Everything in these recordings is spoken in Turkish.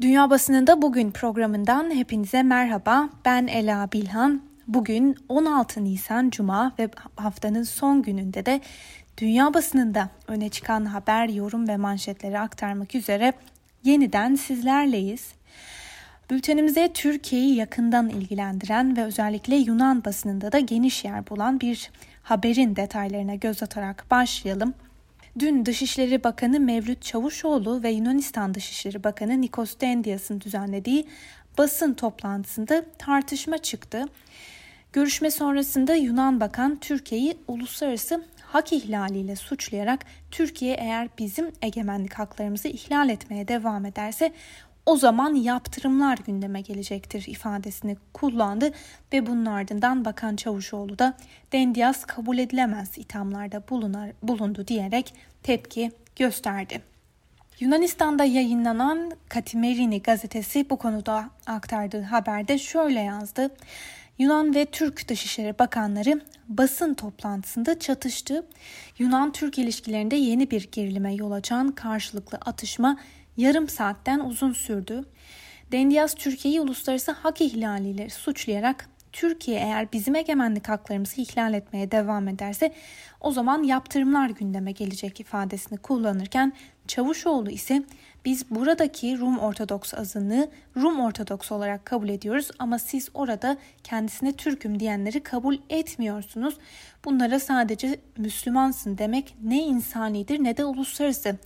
Dünya Basınında Bugün programından hepinize merhaba. Ben Ela Bilhan. Bugün 16 Nisan Cuma ve haftanın son gününde de dünya basınında öne çıkan haber, yorum ve manşetleri aktarmak üzere yeniden sizlerleyiz. Bültenimize Türkiye'yi yakından ilgilendiren ve özellikle Yunan basınında da geniş yer bulan bir haberin detaylarına göz atarak başlayalım. Dün Dışişleri Bakanı Mevlüt Çavuşoğlu ve Yunanistan Dışişleri Bakanı Nikos Dendias'ın düzenlediği basın toplantısında tartışma çıktı. Görüşme sonrasında Yunan Bakan Türkiye'yi uluslararası hak ihlaliyle suçlayarak Türkiye eğer bizim egemenlik haklarımızı ihlal etmeye devam ederse o zaman yaptırımlar gündeme gelecektir ifadesini kullandı ve bunun ardından Bakan Çavuşoğlu da Dendias kabul edilemez ithamlarda bulunar, bulundu diyerek tepki gösterdi. Yunanistan'da yayınlanan Katimerini gazetesi bu konuda aktardığı haberde şöyle yazdı. Yunan ve Türk Dışişleri Bakanları basın toplantısında çatıştı. Yunan-Türk ilişkilerinde yeni bir gerilime yol açan karşılıklı atışma yarım saatten uzun sürdü. Dendias Türkiye'yi uluslararası hak ihlaliyle suçlayarak Türkiye eğer bizim egemenlik haklarımızı ihlal etmeye devam ederse o zaman yaptırımlar gündeme gelecek ifadesini kullanırken Çavuşoğlu ise biz buradaki Rum Ortodoks azınlığı Rum Ortodoks olarak kabul ediyoruz ama siz orada kendisine Türk'üm diyenleri kabul etmiyorsunuz. Bunlara sadece Müslümansın demek ne insanidir ne de uluslararası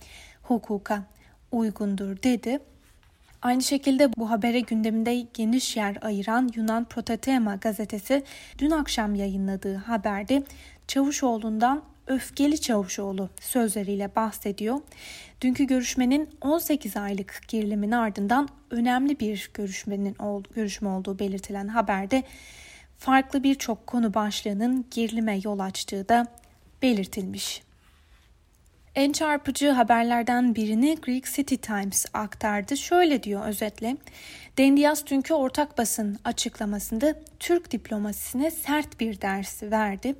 hukuka uygundur dedi. Aynı şekilde bu habere gündeminde geniş yer ayıran Yunan Protatema gazetesi dün akşam yayınladığı haberde Çavuşoğlu'ndan öfkeli Çavuşoğlu sözleriyle bahsediyor. Dünkü görüşmenin 18 aylık gerilimin ardından önemli bir görüşmenin görüşme olduğu belirtilen haberde farklı birçok konu başlığının gerilime yol açtığı da belirtilmiş. En çarpıcı haberlerden birini Greek City Times aktardı. Şöyle diyor özetle. Dendias dünkü ortak basın açıklamasında Türk diplomasisine sert bir ders verdi.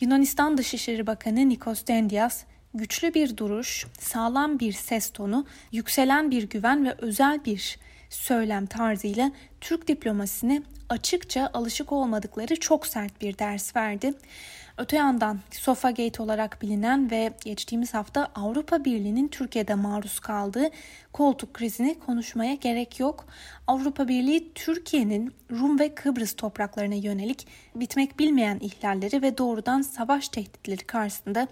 Yunanistan Dışişleri Bakanı Nikos Dendias güçlü bir duruş, sağlam bir ses tonu, yükselen bir güven ve özel bir söylem tarzıyla Türk diplomasisine açıkça alışık olmadıkları çok sert bir ders verdi. Öte yandan Sofagate olarak bilinen ve geçtiğimiz hafta Avrupa Birliği'nin Türkiye'de maruz kaldığı koltuk krizini konuşmaya gerek yok. Avrupa Birliği Türkiye'nin Rum ve Kıbrıs topraklarına yönelik bitmek bilmeyen ihlalleri ve doğrudan savaş tehditleri karşısında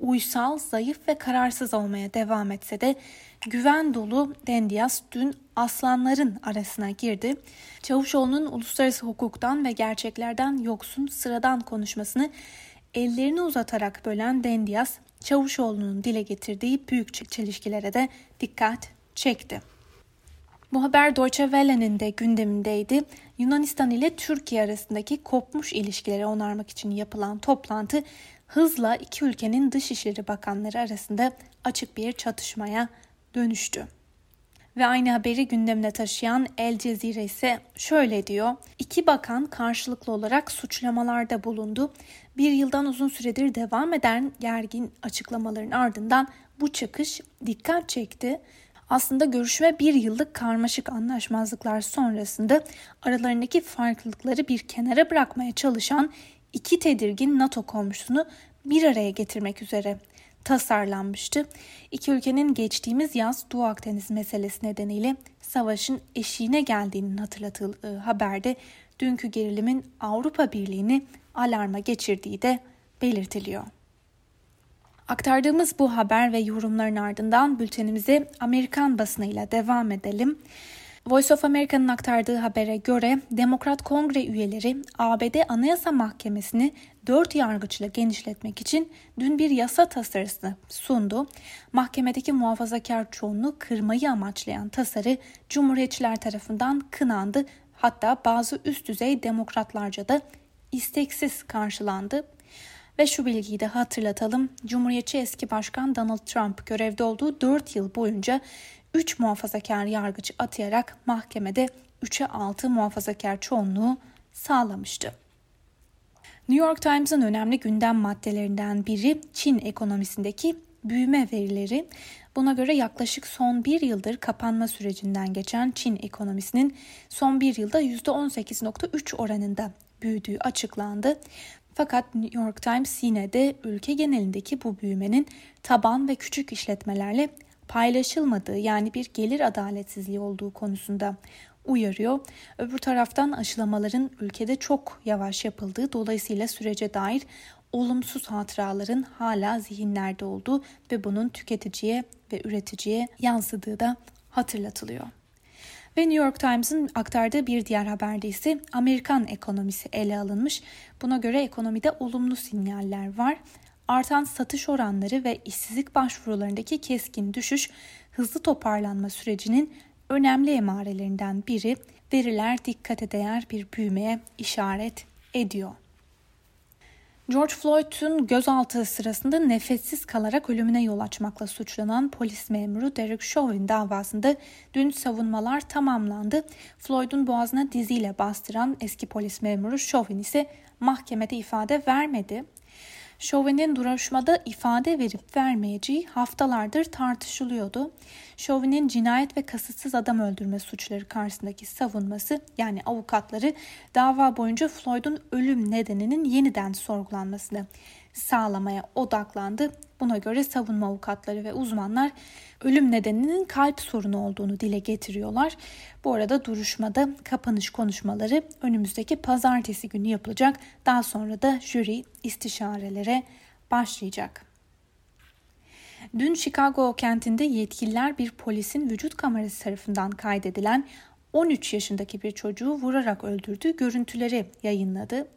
uysal, zayıf ve kararsız olmaya devam etse de güven dolu Dendias dün aslanların arasına girdi. Çavuşoğlu'nun uluslararası hukuktan ve gerçeklerden yoksun sıradan konuşmasını ellerini uzatarak bölen Dendias, Çavuşoğlu'nun dile getirdiği büyük çelişkilere de dikkat çekti. Bu haber Deutsche Welle'nin de gündemindeydi. Yunanistan ile Türkiye arasındaki kopmuş ilişkileri onarmak için yapılan toplantı hızla iki ülkenin dışişleri bakanları arasında açık bir çatışmaya dönüştü. Ve aynı haberi gündemine taşıyan El Cezire ise şöyle diyor. İki bakan karşılıklı olarak suçlamalarda bulundu. Bir yıldan uzun süredir devam eden gergin açıklamaların ardından bu çıkış dikkat çekti. Aslında görüşme bir yıllık karmaşık anlaşmazlıklar sonrasında aralarındaki farklılıkları bir kenara bırakmaya çalışan iki tedirgin NATO komşusunu bir araya getirmek üzere tasarlanmıştı. İki ülkenin geçtiğimiz yaz Doğu Akdeniz meselesi nedeniyle savaşın eşiğine geldiğinin hatırlatıldığı haberde dünkü gerilimin Avrupa Birliği'ni alarma geçirdiği de belirtiliyor. Aktardığımız bu haber ve yorumların ardından bültenimize Amerikan basınıyla devam edelim. Voice of America'nın aktardığı habere göre Demokrat Kongre üyeleri ABD Anayasa Mahkemesi'ni dört yargıçla genişletmek için dün bir yasa tasarısı sundu. Mahkemedeki muhafazakar çoğunluğu kırmayı amaçlayan tasarı Cumhuriyetçiler tarafından kınandı. Hatta bazı üst düzey demokratlarca da isteksiz karşılandı. Ve şu bilgiyi de hatırlatalım. Cumhuriyetçi eski başkan Donald Trump görevde olduğu 4 yıl boyunca 3 muhafazakar yargıç atayarak mahkemede 3'e 6 muhafazakar çoğunluğu sağlamıştı. New York Times'ın önemli gündem maddelerinden biri Çin ekonomisindeki büyüme verileri. Buna göre yaklaşık son bir yıldır kapanma sürecinden geçen Çin ekonomisinin son bir yılda %18.3 oranında büyüdüğü açıklandı. Fakat New York Times yine de ülke genelindeki bu büyümenin taban ve küçük işletmelerle paylaşılmadığı yani bir gelir adaletsizliği olduğu konusunda uyarıyor. Öbür taraftan aşılamaların ülkede çok yavaş yapıldığı dolayısıyla sürece dair olumsuz hatıraların hala zihinlerde olduğu ve bunun tüketiciye ve üreticiye yansıdığı da hatırlatılıyor. Ve New York Times'ın aktardığı bir diğer haberde ise Amerikan ekonomisi ele alınmış. Buna göre ekonomide olumlu sinyaller var. Artan satış oranları ve işsizlik başvurularındaki keskin düşüş hızlı toparlanma sürecinin önemli emarelerinden biri. Veriler dikkate değer bir büyümeye işaret ediyor. George Floyd'un gözaltı sırasında nefessiz kalarak ölümüne yol açmakla suçlanan polis memuru Derek Chauvin davasında dün savunmalar tamamlandı. Floyd'un boğazına diziyle bastıran eski polis memuru Chauvin ise mahkemede ifade vermedi. Chauvin'in duruşmada ifade verip vermeyeceği haftalardır tartışılıyordu. Chauvin'in cinayet ve kasıtsız adam öldürme suçları karşısındaki savunması yani avukatları dava boyunca Floyd'un ölüm nedeninin yeniden sorgulanmasını sağlamaya odaklandı. Buna göre savunma avukatları ve uzmanlar ölüm nedeninin kalp sorunu olduğunu dile getiriyorlar. Bu arada duruşmada kapanış konuşmaları önümüzdeki pazartesi günü yapılacak. Daha sonra da jüri istişarelere başlayacak. Dün Chicago kentinde yetkililer bir polisin vücut kamerası tarafından kaydedilen 13 yaşındaki bir çocuğu vurarak öldürdüğü görüntüleri yayınladı.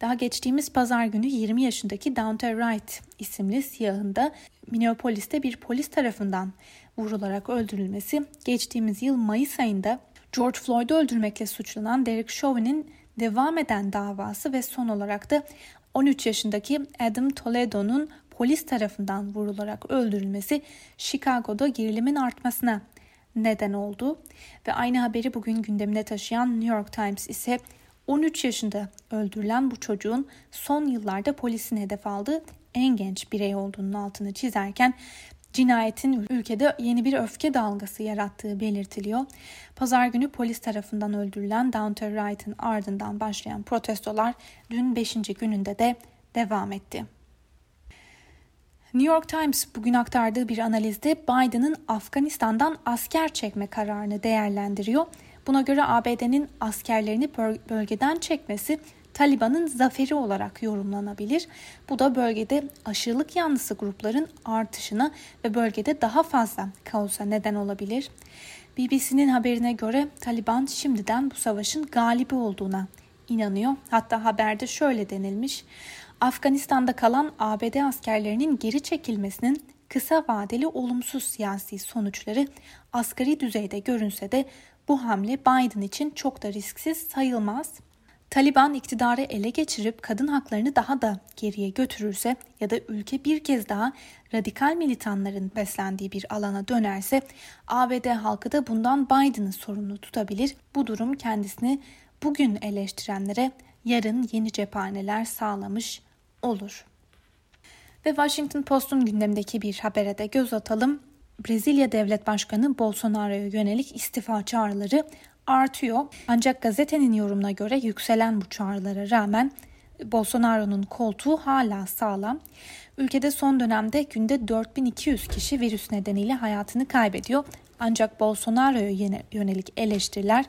Daha geçtiğimiz pazar günü 20 yaşındaki Dante Wright isimli siyahında Minneapolis'te bir polis tarafından vurularak öldürülmesi, geçtiğimiz yıl Mayıs ayında George Floyd'u öldürmekle suçlanan Derek Chauvin'in devam eden davası ve son olarak da 13 yaşındaki Adam Toledo'nun polis tarafından vurularak öldürülmesi Chicago'da gerilimin artmasına neden oldu. Ve aynı haberi bugün gündemine taşıyan New York Times ise 13 yaşında öldürülen bu çocuğun son yıllarda polisin hedef aldığı en genç birey olduğunun altını çizerken cinayetin ülkede yeni bir öfke dalgası yarattığı belirtiliyor. Pazar günü polis tarafından öldürülen Downton Wright'ın ardından başlayan protestolar dün 5. gününde de devam etti. New York Times bugün aktardığı bir analizde Biden'ın Afganistan'dan asker çekme kararını değerlendiriyor. Buna göre ABD'nin askerlerini bölgeden çekmesi Taliban'ın zaferi olarak yorumlanabilir. Bu da bölgede aşırılık yanlısı grupların artışına ve bölgede daha fazla kaosa neden olabilir. BBC'nin haberine göre Taliban şimdiden bu savaşın galibi olduğuna inanıyor. Hatta haberde şöyle denilmiş. Afganistan'da kalan ABD askerlerinin geri çekilmesinin kısa vadeli olumsuz siyasi sonuçları asgari düzeyde görünse de bu hamle Biden için çok da risksiz sayılmaz. Taliban iktidarı ele geçirip kadın haklarını daha da geriye götürürse ya da ülke bir kez daha radikal militanların beslendiği bir alana dönerse ABD halkı da bundan Biden'ı sorumlu tutabilir. Bu durum kendisini bugün eleştirenlere yarın yeni cephaneler sağlamış olur. Ve Washington Post'un gündemdeki bir habere de göz atalım. Brezilya Devlet Başkanı Bolsonaro'ya yönelik istifa çağrıları artıyor. Ancak gazetenin yorumuna göre yükselen bu çağrılara rağmen Bolsonaro'nun koltuğu hala sağlam. Ülkede son dönemde günde 4200 kişi virüs nedeniyle hayatını kaybediyor. Ancak Bolsonaro'ya yönelik eleştiriler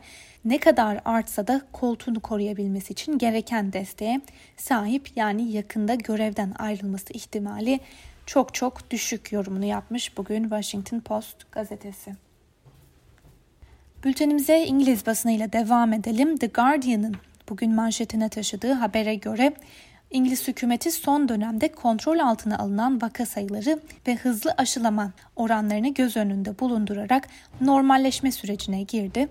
ne kadar artsa da koltuğunu koruyabilmesi için gereken desteğe sahip yani yakında görevden ayrılması ihtimali çok çok düşük yorumunu yapmış bugün Washington Post gazetesi. Bültenimize İngiliz basınıyla devam edelim. The Guardian'ın bugün manşetine taşıdığı habere göre İngiliz hükümeti son dönemde kontrol altına alınan vaka sayıları ve hızlı aşılama oranlarını göz önünde bulundurarak normalleşme sürecine girdi.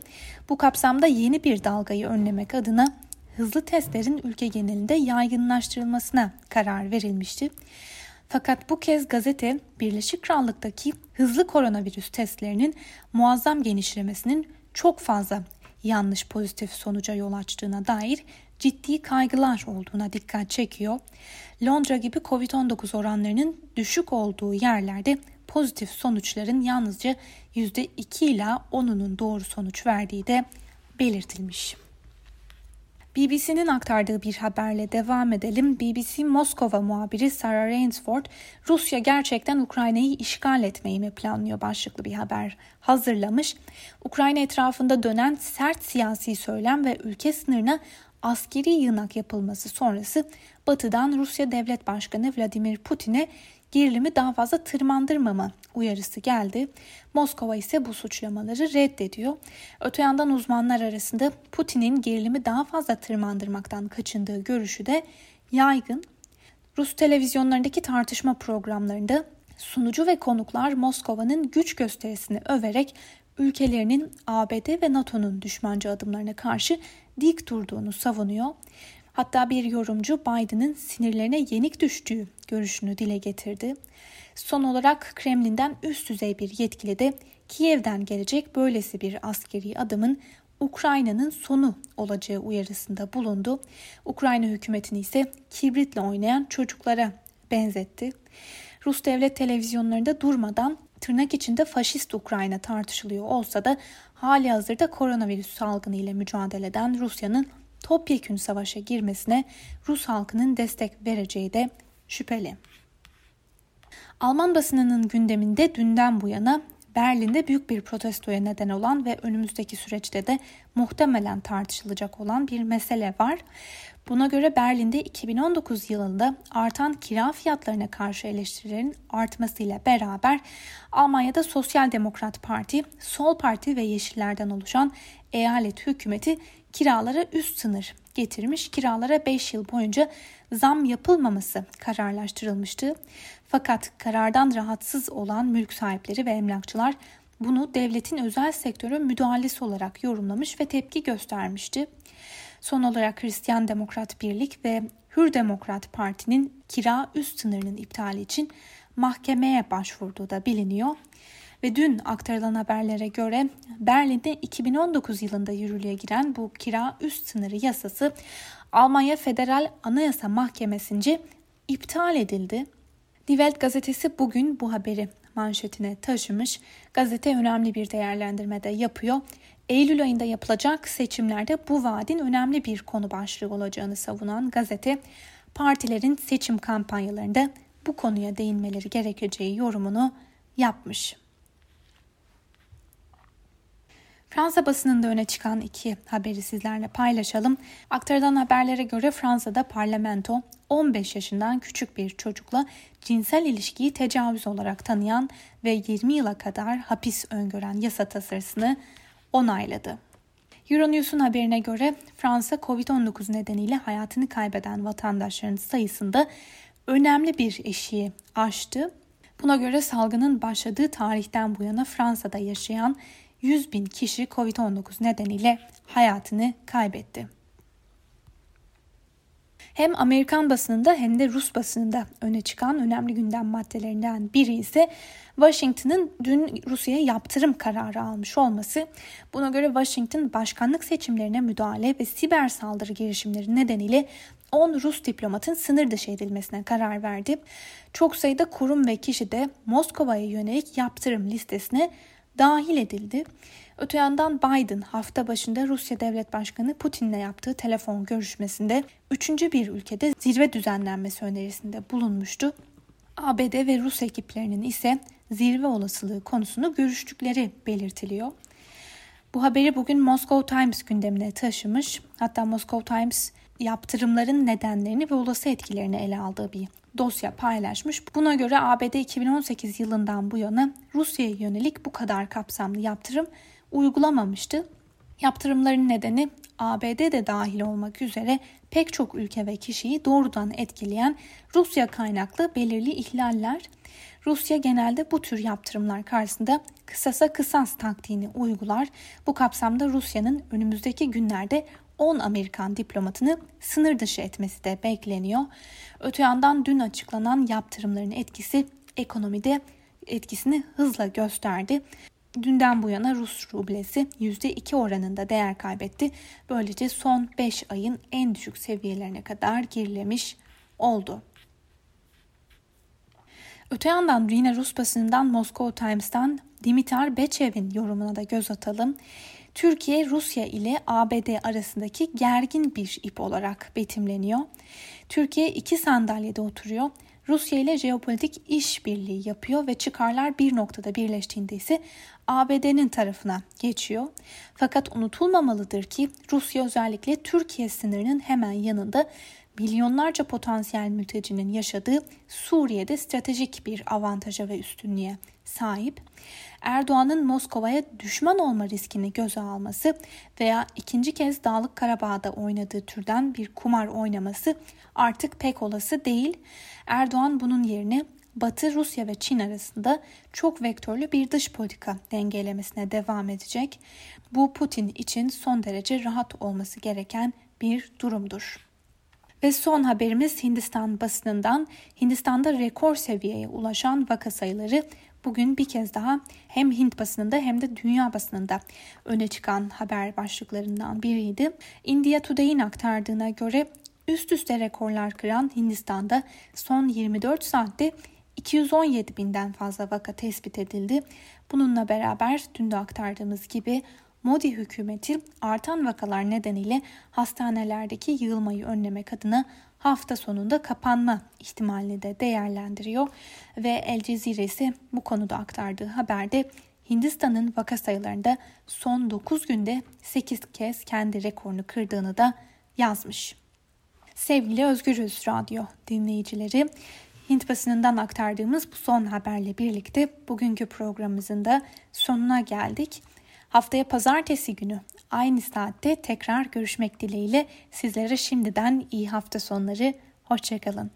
Bu kapsamda yeni bir dalgayı önlemek adına hızlı testlerin ülke genelinde yaygınlaştırılmasına karar verilmişti. Fakat bu kez gazete Birleşik Krallık'taki hızlı koronavirüs testlerinin muazzam genişlemesinin çok fazla yanlış pozitif sonuca yol açtığına dair ciddi kaygılar olduğuna dikkat çekiyor. Londra gibi COVID-19 oranlarının düşük olduğu yerlerde pozitif sonuçların yalnızca %2 ila 10'unun doğru sonuç verdiği de belirtilmiş. BBC'nin aktardığı bir haberle devam edelim. BBC Moskova muhabiri Sarah Rainsford, Rusya gerçekten Ukrayna'yı işgal etmeyi mi planlıyor başlıklı bir haber hazırlamış. Ukrayna etrafında dönen sert siyasi söylem ve ülke sınırına askeri yığınak yapılması sonrası Batı'dan Rusya Devlet Başkanı Vladimir Putin'e gerilimi daha fazla tırmandırmama uyarısı geldi. Moskova ise bu suçlamaları reddediyor. Öte yandan uzmanlar arasında Putin'in gerilimi daha fazla tırmandırmaktan kaçındığı görüşü de yaygın. Rus televizyonlarındaki tartışma programlarında sunucu ve konuklar Moskova'nın güç gösterisini överek ülkelerinin ABD ve NATO'nun düşmanca adımlarına karşı dik durduğunu savunuyor. Hatta bir yorumcu Biden'ın sinirlerine yenik düştüğü görüşünü dile getirdi. Son olarak Kremlin'den üst düzey bir yetkili de Kiev'den gelecek böylesi bir askeri adımın Ukrayna'nın sonu olacağı uyarısında bulundu. Ukrayna hükümetini ise kibritle oynayan çocuklara benzetti. Rus devlet televizyonlarında durmadan tırnak içinde faşist Ukrayna tartışılıyor olsa da hali hazırda koronavirüs salgını ile mücadele eden Rusya'nın topyekün savaşa girmesine Rus halkının destek vereceği de şüpheli. Alman basınının gündeminde dünden bu yana Berlin'de büyük bir protestoya neden olan ve önümüzdeki süreçte de muhtemelen tartışılacak olan bir mesele var. Buna göre Berlin'de 2019 yılında artan kira fiyatlarına karşı eleştirilerin artmasıyla beraber Almanya'da Sosyal Demokrat Parti, Sol Parti ve Yeşillerden oluşan eyalet hükümeti kiralara üst sınır getirmiş. Kiralara 5 yıl boyunca zam yapılmaması kararlaştırılmıştı. Fakat karardan rahatsız olan mülk sahipleri ve emlakçılar bunu devletin özel sektöre müdahalesi olarak yorumlamış ve tepki göstermişti. Son olarak Hristiyan Demokrat Birlik ve Hür Demokrat Parti'nin kira üst sınırının iptali için mahkemeye başvurduğu da biliniyor. Ve dün aktarılan haberlere göre Berlin'de 2019 yılında yürürlüğe giren bu kira üst sınırı yasası Almanya Federal Anayasa Mahkemesi'nce iptal edildi. Die Welt gazetesi bugün bu haberi manşetine taşımış. Gazete önemli bir değerlendirmede yapıyor. Eylül ayında yapılacak seçimlerde bu vaadin önemli bir konu başlığı olacağını savunan gazete, partilerin seçim kampanyalarında bu konuya değinmeleri gerekeceği yorumunu yapmış. Fransa basınında öne çıkan iki haberi sizlerle paylaşalım. Aktarılan haberlere göre Fransa'da parlamento 15 yaşından küçük bir çocukla cinsel ilişkiyi tecavüz olarak tanıyan ve 20 yıla kadar hapis öngören yasa tasarısını onayladı. Euronews'un haberine göre Fransa COVID-19 nedeniyle hayatını kaybeden vatandaşların sayısında önemli bir eşiği aştı. Buna göre salgının başladığı tarihten bu yana Fransa'da yaşayan 100 bin kişi COVID-19 nedeniyle hayatını kaybetti. Hem Amerikan basınında hem de Rus basınında öne çıkan önemli gündem maddelerinden biri ise Washington'ın dün Rusya'ya yaptırım kararı almış olması. Buna göre Washington başkanlık seçimlerine müdahale ve siber saldırı girişimleri nedeniyle 10 Rus diplomatın sınır dışı edilmesine karar verdi. Çok sayıda kurum ve kişi de Moskova'ya yönelik yaptırım listesine dahil edildi. Öte yandan Biden hafta başında Rusya Devlet Başkanı Putin'le yaptığı telefon görüşmesinde üçüncü bir ülkede zirve düzenlenmesi önerisinde bulunmuştu. ABD ve Rus ekiplerinin ise zirve olasılığı konusunu görüştükleri belirtiliyor. Bu haberi bugün Moscow Times gündemine taşımış. Hatta Moscow Times yaptırımların nedenlerini ve olası etkilerini ele aldığı bir dosya paylaşmış. Buna göre ABD 2018 yılından bu yana Rusya'ya yönelik bu kadar kapsamlı yaptırım uygulamamıştı. Yaptırımların nedeni ABD de dahil olmak üzere pek çok ülke ve kişiyi doğrudan etkileyen Rusya kaynaklı belirli ihlaller. Rusya genelde bu tür yaptırımlar karşısında kısasa kısas taktiğini uygular. Bu kapsamda Rusya'nın önümüzdeki günlerde 10 Amerikan diplomatını sınır dışı etmesi de bekleniyor. Öte yandan dün açıklanan yaptırımların etkisi ekonomide etkisini hızla gösterdi. dünden bu yana Rus rublesi %2 oranında değer kaybetti. Böylece son 5 ayın en düşük seviyelerine kadar gerilemiş oldu. Öte yandan yine Rus basınından Moscow Times'tan Dimitar Bechev'in yorumuna da göz atalım. Türkiye Rusya ile ABD arasındaki gergin bir ip olarak betimleniyor. Türkiye iki sandalyede oturuyor. Rusya ile jeopolitik işbirliği yapıyor ve çıkarlar bir noktada birleştiğinde ise ABD'nin tarafına geçiyor. Fakat unutulmamalıdır ki Rusya özellikle Türkiye sınırının hemen yanında milyonlarca potansiyel mültecinin yaşadığı Suriye'de stratejik bir avantaja ve üstünlüğe sahip. Erdoğan'ın Moskova'ya düşman olma riskini göze alması veya ikinci kez Dağlık Karabağ'da oynadığı türden bir kumar oynaması artık pek olası değil. Erdoğan bunun yerine Batı, Rusya ve Çin arasında çok vektörlü bir dış politika dengelemesine devam edecek. Bu Putin için son derece rahat olması gereken bir durumdur. Ve son haberimiz Hindistan basınından Hindistan'da rekor seviyeye ulaşan vaka sayıları bugün bir kez daha hem Hint basınında hem de dünya basınında öne çıkan haber başlıklarından biriydi. India Today'in aktardığına göre üst üste rekorlar kıran Hindistan'da son 24 saatte 217 binden fazla vaka tespit edildi. Bununla beraber dün de aktardığımız gibi Modi hükümeti artan vakalar nedeniyle hastanelerdeki yığılmayı önlemek adına hafta sonunda kapanma ihtimalini de değerlendiriyor ve El Cezire ise bu konuda aktardığı haberde Hindistan'ın vaka sayılarında son 9 günde 8 kez kendi rekorunu kırdığını da yazmış. Sevgili Özgürüz Radyo dinleyicileri, Hint basınından aktardığımız bu son haberle birlikte bugünkü programımızın da sonuna geldik. Haftaya pazartesi günü aynı saatte tekrar görüşmek dileğiyle sizlere şimdiden iyi hafta sonları. Hoşçakalın.